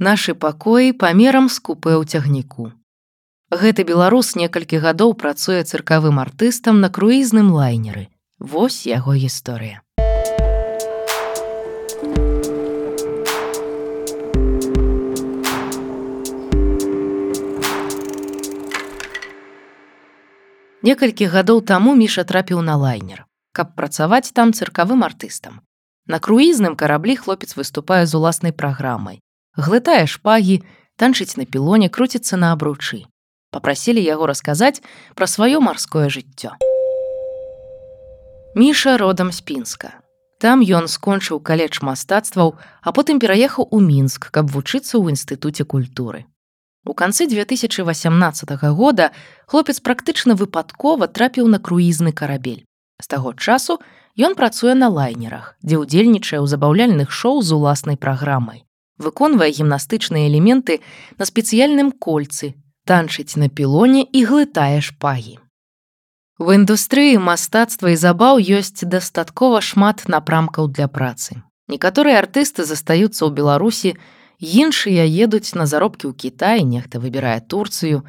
Нашы пакоі памерам з купе ў цягніку. Гэты беларус некалькі гадоў працуе цыркавым артыстам на круізным лайнеры. Вось яго гісторыя. Некалькі гадоў таму міша трапіў на лайнер, каб працаваць там цыркавым артыстам. На круізным караблі хлопец выступае з уласнай праграмай. Глытае шпагі, танчыць на пілоне круціцца на абручы. Папрасілі яго расказаць пра сваё марское жыццё. Міша родам з пінска. Там ён скончыў каледж мастацтваў, а потым пераехаў у мінск, каб вучыцца ў інстытуце культуры. У канцы 2018 года хлопец практычна выпадкова трапіў на круізны карабель. З таго часу ён працуе на лайнерах, дзе ўдзельнічае ў забаўляльных шоу з уласнай праграмай. Выконвае гімнастычныя элементы на спецыяльным кольцы, танчыць на пілоне і глытае шпагі. В індустрыі мастацтва і забаў ёсць дастаткова шмат напрамкаў для працы. Некаторыя артысты застаюцца ў Беларусі, іншыя едуць на заробкі ў Кітай, нехта выбірае Турцыю.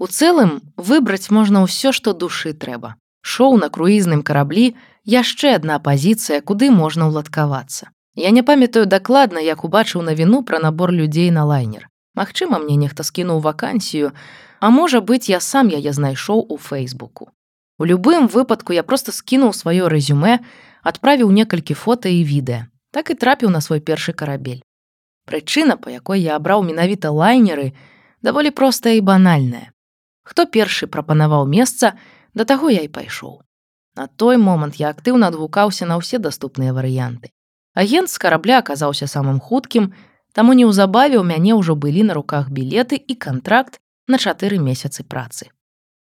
У цэлым выбраць можна ўсё, што душы трэба. Шоу на круізным караблі яшчэ адна пазіцыя, куды можна ўладкавацца. Я не памятаю дакладна, як убачыў навіну пра набор людзей на лайнер. Магчыма, мне нехта скінуў вакансію, а можа быць, я сам яе знайшоў у фэйсбуку. У любым выпадку я просто скінуў сваё рэзюме, адправіў некалькі фота і відэа, так і трапіў на свой першы карабель. Прычына, па якой я абраў менавіта лайнеры, даволі простая і банальная. Хто першы прапанаваў месца, да таго я і пайшоў. На той момант я актыўна адгукаўся на ўсе даступныя варыянты. Агент з карабля аказаўся самым хуткім, таму неўзабаве ў мяне ўжо былі на руках білеты і кантракт на чатыры месяцы працы.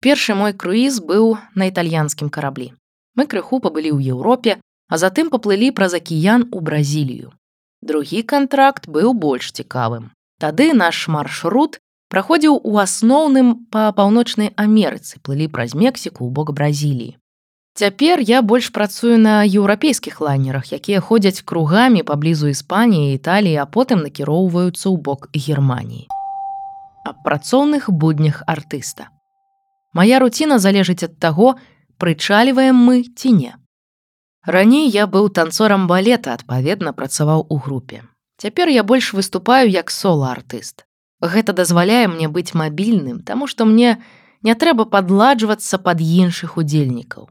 Першы мой круіз быў на італьянскім караблі. Мы крыху пабылі ў Еўропе, а затым паплылі праз акіян у Бразілію. Другі кантракт быў больш цікавым. Тады наш маршрут праходзіў у асноўным па паўночнай Амерыцы, плылі праз Мексіку ў бок Бразіліі. Цяпер я больш працую на еўрапейскіх лайнерах, якія ходзяць кругамі паблізу Іспаніі, Італіі, а потым накіроўваюцца ў бок Геррманіі. Аб працоўных буднях артыста. Мая руціна залежыць ад таго, прычаліваем мы ці не. Раней я быў танцорам балета, адпаведна працаваў у групе. Цяпер я больш выступаю як сола-артыст. Гэта дазваляе мне быць мабільным, таму што мне не трэба падладжвацца пад іншых удзельнікаў.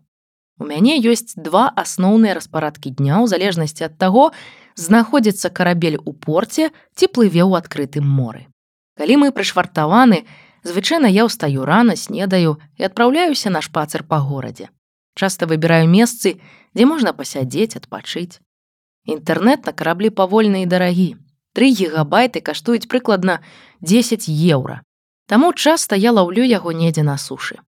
У мяне ёсць два асноўныя распарадкі дня ў залежнасці ад таго, знаходзіцца карабель у порце ці плыве ў адкрытым моры. Калі мы прышвартаваны, звычайна я ўстаю рана, снедаю і адпраўляюся на шпацыр па горадзе. Часта выбіраю месцы, дзе можна пасядзець, адпачыць. Інтэрнэт на караблі павольны і дарагі. Тры гігабайты каштуюць прыкладна 10 еўра. Таму часта я лаўлю яго недзе на сушы.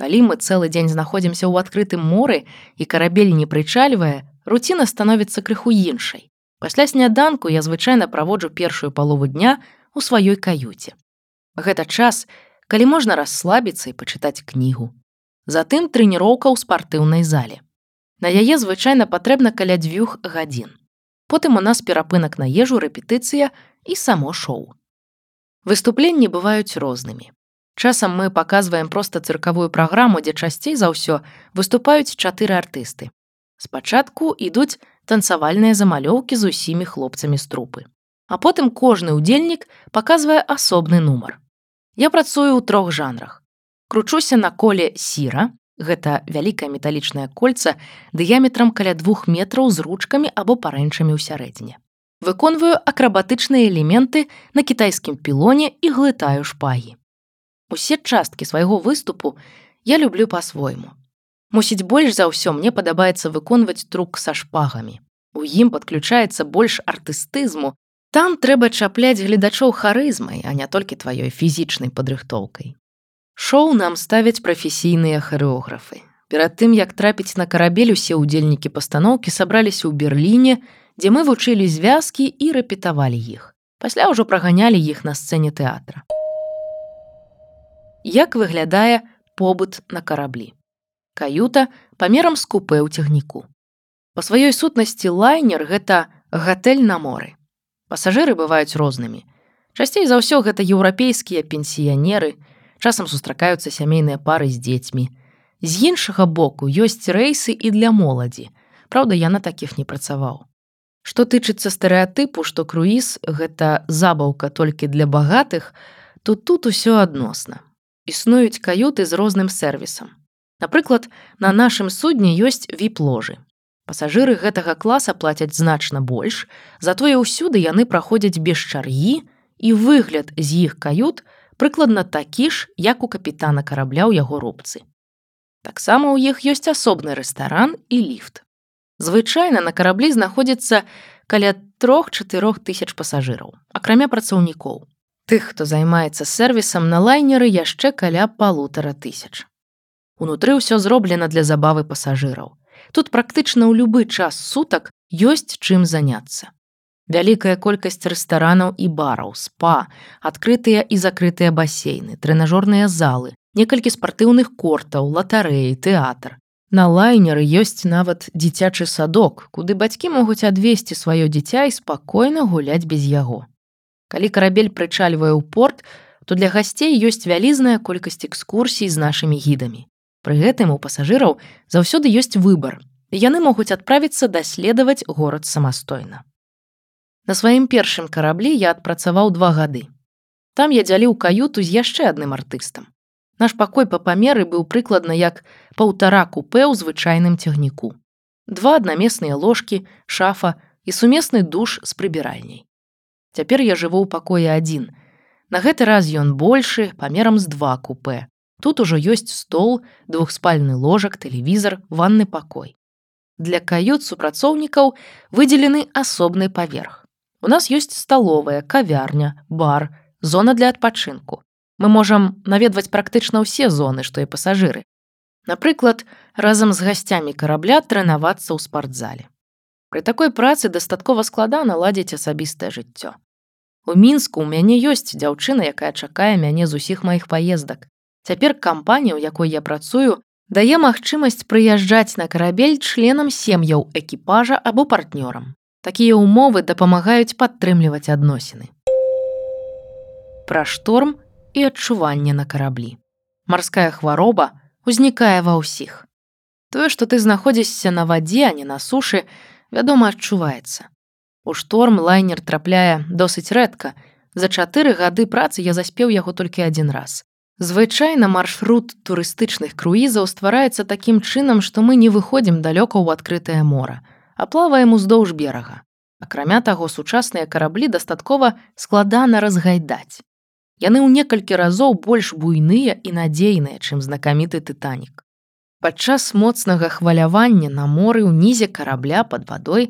Калі мы цэлы дзень знаходзімся ў адкрытым моры і карабель не прычальвае, руціна становіцца крыху іншай. Пасля сняданку я звычайна праводжу першую палову дня у сваёй каюце. Гэта час, калі можна расслабіцца і пачытаць кнігу. Затым трэніроўка ў спартыўнай зале. На яе звычайна патрэбна каля дзвюх гадзін. Потым у нас перапынак на ежу рэпетыцыя і само шоу. Выступленні бываюць рознымі. Часам мы паказваем проста цыркавую праграму, дзе часцей за ўсё выступаюць чатыры артысты. Спачатку ідуць танцавальныя замалёўкі з усімі хлопцамі з трупы. А потым кожны ўдзельнік паказвае асобны нумар. Я працую ў трох жанрах. Кручуся на коле сіра, Гэта вялікае металічнае кольца дыяметрам каля двух метраў з ручкамі або парэнчамі ў сярэдзіне. Выконваю акрабатычныя элементы на кітайскім пілоне і глытаю шпагі. Усе часткі свайго выступу я люблю па-свойму. Мусіць, больш за ўсё мне падабаецца выконваць трук са шпагамі. У ім падключаецца больш артыстызму. Там трэба чапляць гледачоў харызмай, а не толькі тваёй фізічнай падрыхтоўкай. Шоу нам ставяць прафесійныя харэографы. Перад тым, як трапіць на карабель усе ўдзельнікі пастаноўкі сабраліся ў Берліне, дзе мы вучылі звязкі і рэпетавалі іх. Пасля ўжо праганялі іх на сцэне тэатра. Як выглядае побыт на караблі? Каюта памерам з купе ў цягніку. Па сваёй сутнасці лайнер гэта гатэль на моры. Пасажыры бываюць рознымі. Часцей за ўсё гэта еўрапейскія пенсіянеры, часам сустракаюцца сямейныя пары з дзецьмі. З іншага боку ёсць рэйсы і для моладзі. Праўда, я на такіх не працаваў. Што тычыцца стэрэатыпу, што круіз гэта забаўка толькі для багатых, то тут усё адносна. Існуюць каюты з розным сервісам. Напрыклад, на нашым судне ёсць віп-ложы. Пасажыры гэтага класа плацяць значна больш, затое ўсюды яны праходзяць без чаргі, і выгляд з іх кают прыкладна такі ж, як у капітана карабля ў яго рубцы. Таксама ў іх ёсць асобны рэстаран і ліфт. Звычайна на караблі знаходзіцца каля трох-чатырох тысяч пасажыраў, акрамя працаўнікоў. Тых, хто займаецца сервісам на лайнеры яшчэ каля палутара тысяч. Унутры ўсё зроблена для забавы пасажыраў. Тут практычна ў любы час сутак ёсць чым заняцца вялікая колькасць рэстаранаў і бараў, спа, адкрытыя і закрытыя басейны, трэнажорныя залы, некалькі спартыўных кортаў, латарэі, тэатр. На лайнеры ёсць нават дзіцячы садок, куды бацькі могуць адвесці сваё дзіця і спакойна гуляць без яго. Калі карабель прычальвае ў порт, то для гасцей ёсць вялізная колькасць экскурсій з нашымі гідамі. Пры гэтым у пасажыраў заўсёды ёсць выбар. Яны могуць адправіцца даследаваць горад самастойна. На сваім першым караблі я адпрацаваў два гады. Там я дзяліў каюту з яшчэ адным артыстам. Наш пакой па памеры быў прыкладна як паўтара купе ў звычайным цягніку. Два аднамесныя ложкі, шафа і сумесны душ з прыбіральняй. Цяпер я жыву ў пакоі адзін. На гэты раз ён большы памерам з два купе. Тут ужо ёсць стол, двухспальны ложак, тэлевізор, ванны пакой. Для кают супрацоўнікаў выдзелены асобны паверх. У нас ёсць сталовая, кавярня, бар, зона для адпачынку. Мы можам наведваць практычна ўсе зоны, што і пасажыры. Напрыклад, разам з гасцямі карабля трэнавацца ў спартзале. Пры такой працы дастаткова складана ладзіць асабістае жыццё. У мінску ў мяне ёсць дзяўчына, якая чакае мяне з усіх маіх паездак. Цяпер кампанія, у якой я працую, дае магчымасць прыязджаць на карабель членам сем'яў экіпажа або партнёрам. Такія ўмовы дапамагаюць падтрымліваць адносіны. Пра шторм і адчуванне на караблі. Марская хвароба узнікае ва ўсіх. Тое, што ты знаходзішся на вадзе, а не на сушы, вядома, адчуваецца. У шторм лайнер трапляе досыць рэдка. За чатыры гады працы я заспеў яго толькі адзін раз. Звычайна маршрут турыстычных круізаў ствараецца такім чынам, што мы не выходзім далёка ў адкрытае мора а плаваем уздоўж берага. Акрамя таго, сучасныя караблі дастаткова складана разгайдаць. Яны ў некалькі разоў больш буйныя і надзейныя, чым знакаміты тытанік. Падчас моцнага хвалявання на моры ўнізе карабля пад вадой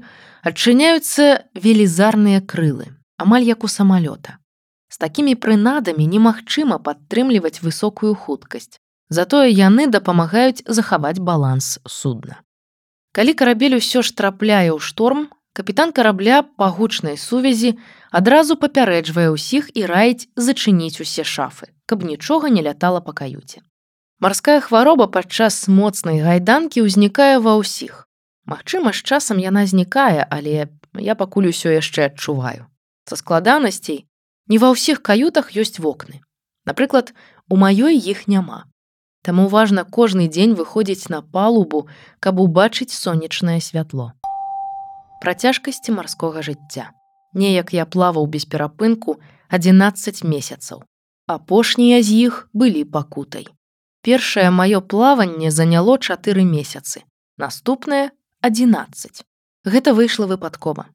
адчыняюцца велізарныя крылы, амаль як у самалёта. З такімі прынадамі немагчыма падтрымліваць высокую хуткасць. Затое яны дапамагаюць захаваць баланс судна. Калі карабель усё ж трапляе ў шторм, капітан карабля па гучнай сувязі адразу папярэджвае ўсіх і раіць зачыніць усе шафы, каб нічога не лятала па каюце. Марская хвароба падчас моцнай гайданкі ўзнікае ва ўсіх. Магчыма, з часам яна знікае, але я пакуль усё яшчэ адчуваю. Са складанасцей не ва ўсіх каютах ёсць вокны. Напрыклад, у маёй іх няма. Таму важна кожны дзень выходзіць на палубу, каб убачыць сонечнае святло. Пра цяжкасці марскога жыцця. Неяк я плаваў без перапынку 11 месяцаў. Апошнія з іх былі пакутай. Першае маё плаванне заняло чатыры месяцы. Наступнае 11. Гэта выйшла выпадкова.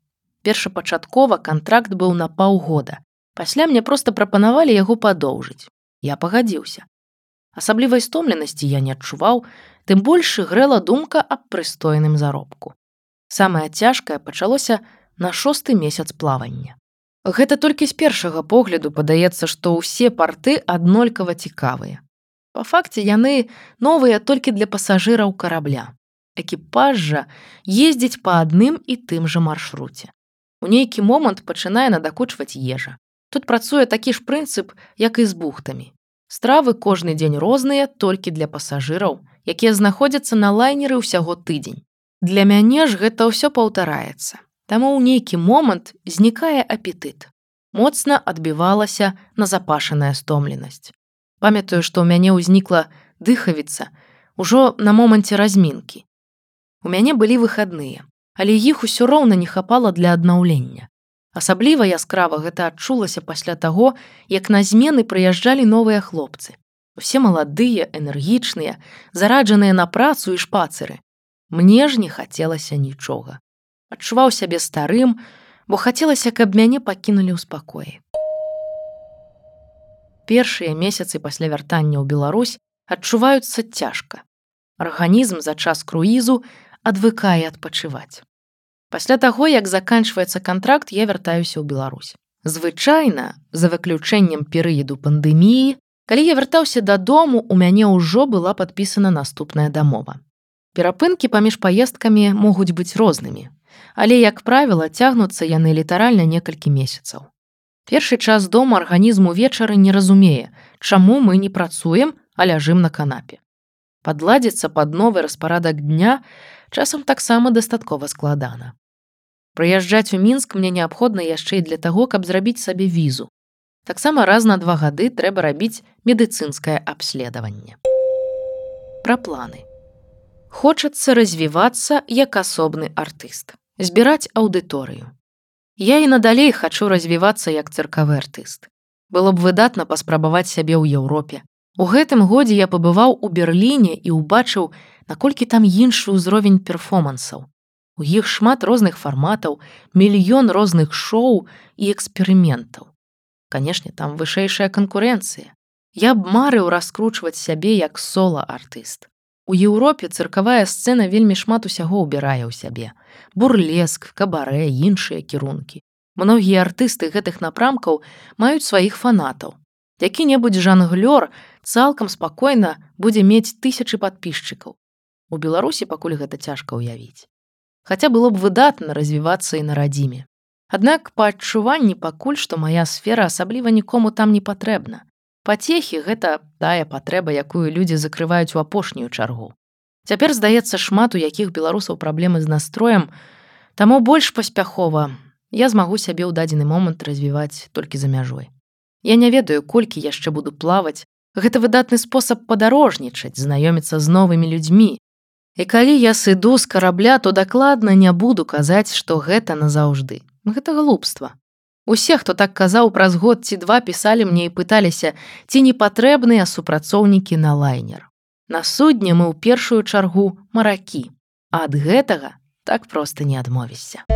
Першапачаткова кантракт быў на паўгода. Пасля мне проста прапанавалі яго падоўжыць. Я пагадзіўся. Асаблівай стомленасці я не адчуваў, тым больш грэла думка аб прыстойным заробку. Самае цяжкае пачалося на шосты месяц плавання. Гэта толькі з першага погляду падаецца, што ўсе парты аднолькава цікавыя. Па факце яны новыя толькі для пасажыраў карабля. Экіпаж жа ездзіць па адным і тым жа маршруце. У нейкі момант пачынае надакучваць ежа. Тут працуе такі ж прынцып, як і з бухтамі. Стравы кожны дзень розныя толькі для пасажыраў, якія знаходзяцца на лайнеры ўсяго тыдзень. Для мяне ж гэта ўсё паўтараецца. Таму ў нейкі момант знікае апетыт. моцна адбівалася на запашаная стомленасць. Памятаю, што ў мяне ўзнікла дыхавіца ўжо на моманце размінкі. У мяне былі выхадныя, але іх усё роўна не хапала для аднаўлення. Асабліва яскрава гэта адчулася пасля таго, як на змены прыязджалі новыя хлопцы. Усе маладыя, энергічныя, зараджаныя на працу і шпацыры. Мне ж не хацелася нічога. Адчуваў сябе старым, бо хацелася, каб мяне пакінулі ў спакоі. Першыя месяцы пасля вяртання ў Беларусь адчуваюцца цяжка. Арганізм за час круізу адвыкае адпачываць. Пасля таго, як заканчваецца кантракт, я вяртаюся ў Беларусь. Звычайна, за выключэннем перыяду пандэміі, калі я вяртаўся дадому, у мяне ўжо была падпісана наступная дамова. Перапынкі паміж паездкамі могуць быць рознымі, але, як правіла, цягнуцца яны літаральна некалькі месяцаў. Першы час дома арганізм увечары не разумее, чаму мы не працуем, а ляжым на канапе. Падладзіцца пад новы распарадак дня часам таксама дастаткова складана. Прыязджаць у мінск мне неабходна яшчэ і для таго, каб зрабіць сабе візу. Таксама раз на два гады трэба рабіць медыцынскае абследаванне. Пра планы. Хочацца развівацца як асобны артыст збіраць аўдыторыю. Я і надалей хачу развівацца як цыркавы артыст. Было б выдатна паспрабаваць сябе ў Еўропе. У гэтым годзе я пабываў у Берліне і ўбачыў, наколькі там іншы ўзровень перформансаў. У іх шмат розных фарматаў, мільён розных шоу і эксперыментаў. Канешне, там вышэйшая канкурэнцыя. Я б марыў раскручваць сябе як сола-артыст. У Еўропе цыркавая сцэна вельмі шмат усяго ўбірае ў сябе. Бурлеск, кабарэ, іншыя кірункі. Многія артысты гэтых напрамкаў маюць сваіх фанатаў. Які-небудзь жанглёр цалкам спакойна будзе мець тысячы падпісчыкаў. У Беларусі пакуль гэта цяжка ўявіць. Хаця было б выдатна развівацца і на радзіме. Аднак па адчуванні пакуль што мая сфера асабліва нікому там не патрэбна. Пацехі гэта тая патрэба, якую людзі закрываюць у апошнюю чаргу. Цяпер здаецца шмат у якіх беларусаў праблемы з настроем, таму больш паспяхова я змагу сябе ў дадзены момант развіваць толькі за мяжой. Я не ведаю, колькі яшчэ буду плаваць. Гэта выдатны спосаб падарожнічаць, знаёміцца з новымі людзьмі. І калі я сыду з карабля, то дакладна не буду казаць, што гэта назаўжды. Гэта глупства. Усе, хто так казаў праз год ці два пісалі мне і пыталіся, ці не патрэбныя супрацоўнікі на лайнер. На судне мы ў першую чаргу маракі, а ад гэтага так проста не you